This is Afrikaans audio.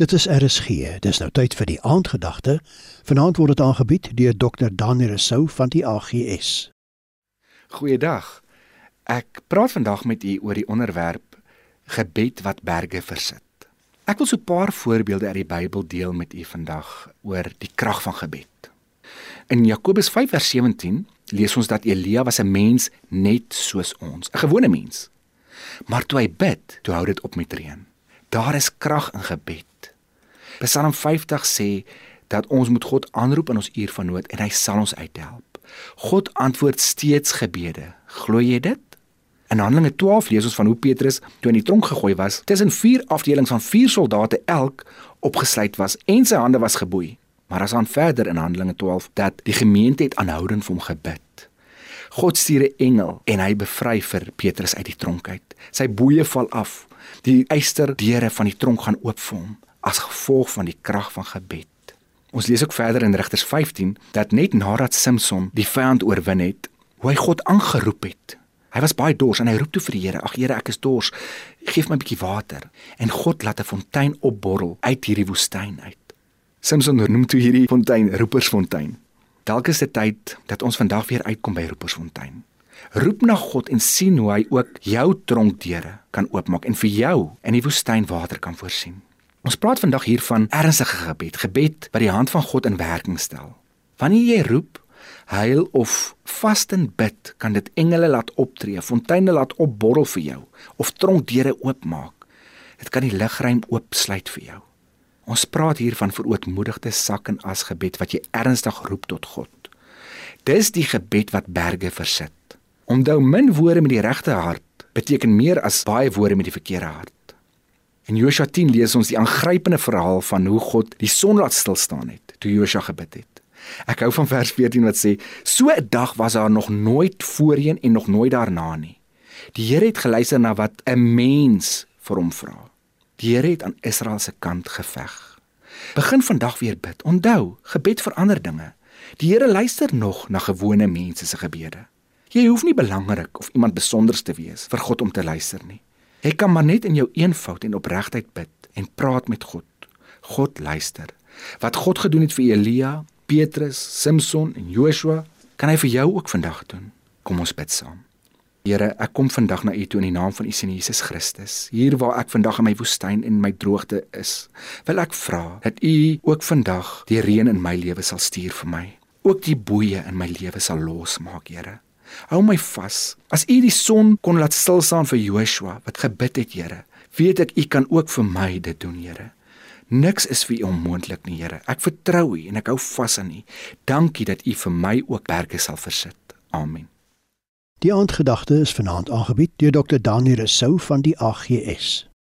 Dit is RSG. Dis nou tyd vir die aandgedagte. Vanaand word dit aangebied deur Dr. Daniel Rousseau van die AGS. Goeiedag. Ek praat vandag met u oor die onderwerp gebed wat berge versit. Ek wil so 'n paar voorbeelde uit die Bybel deel met u vandag oor die krag van gebed. In Jakobus 5:17 lees ons dat Elia was 'n mens net soos ons, 'n gewone mens. Maar toe hy bid, toe hou dit op met reën. Daar is krag in gebed. Psalm 50 sê dat ons moet God aanroep in ons uur van nood en hy sal ons uithelp. God antwoord steeds gebede. Glo jy dit? In Handelinge 12 lees ons van hoe Petrus toe in die tronk gegooi was, tussen vier afdelings van vier soldate elk opgesluit was en sy hande was geboei. Maar as aan verder in Handelinge 12 dat die gemeente het aanhoudend vir hom gebid. God stuur 'n engel en hy bevry vir Petrus uit die tronk uit. Sy boeye val af. Die eysterdeure van die tronk gaan oop vir hom as gevolg van die krag van gebed. Ons lees ook verder in Rigters 15 dat net nadat Samson die vyand oorwin het, hoe hy God aangeroep het. Hy was baie dors en hy roep toe vir die Here: "Ag Here, ek is dors. Geef my 'n bietjie water." En God laat 'n fontein opborrel uit hierdie woestyn uit. Samson noem toe hierdie fontein Roepersfontein. Dalk is dit tyd dat ons vandag weer uitkom by Roepersfontein. Roep na God en sien hoe hy ook jou tronkdeure kan oopmaak en vir jou in die woestyn water kan voorsien. Ons praat vandag hier van ernstige gebed, gebed wat die hand van God in werking stel. Wanneer jy roep, huil of vas en bid, kan dit engele laat optree, fonteine laat opborrel vir jou of tronkdeure oopmaak. Dit kan die lugruim oopsluit vir jou. Ons praat hier van verootmoedigde sak en as gebed wat jy ernstig roep tot God. Dis die gebed wat berge versit. Onthou min woorde met die regte hart beteken meer as baie woorde met die verkeerde hart. In Josua 10 lees ons die aangrypende verhaal van hoe God die son laat stil staan het toe Josua gebid het. Ek hou van vers 14 wat sê: "So 'n dag was daar nog nooit voorheen en nog nooit daarna nie. Die Here het geluister na wat 'n mens vir hom vra. Die Here het aan Israel se kant geveg. Begin vandag weer bid. Onthou, gebed verander dinge. Die Here luister nog na gewone mense se gebede. Jy hoef nie belangrik of iemand besonders te wees vir God om te luister nie. Jy kan maar net in jou eenvoud en opregtheid bid en praat met God. God luister. Wat God gedoen het vir Elia, Petrus, Samson en Joshua, kan hy vir jou ook vandag doen. Kom ons bid saam. Here, ek kom vandag na U toe in die naam van U seun Jesus Christus. Hier waar ek vandag in my woestyn en my droogte is, wil ek vra dat U ook vandag die reën in my lewe sal stuur vir my. Ook die boeye in my lewe sal losmaak, Here. Hou my vas. As U die son kon laat stil staan vir Joshua wat gebid het, Here, weet ek U kan ook vir my dit doen, Here. Niks is vir U onmoontlik nie, Here. Ek vertrou U en ek hou vas aan U. Dankie dat U vir my ook berge sal versit. Amen. Die aandgedagte is vanaand aangebied deur Dr. Daniel Rousseau van die AGS.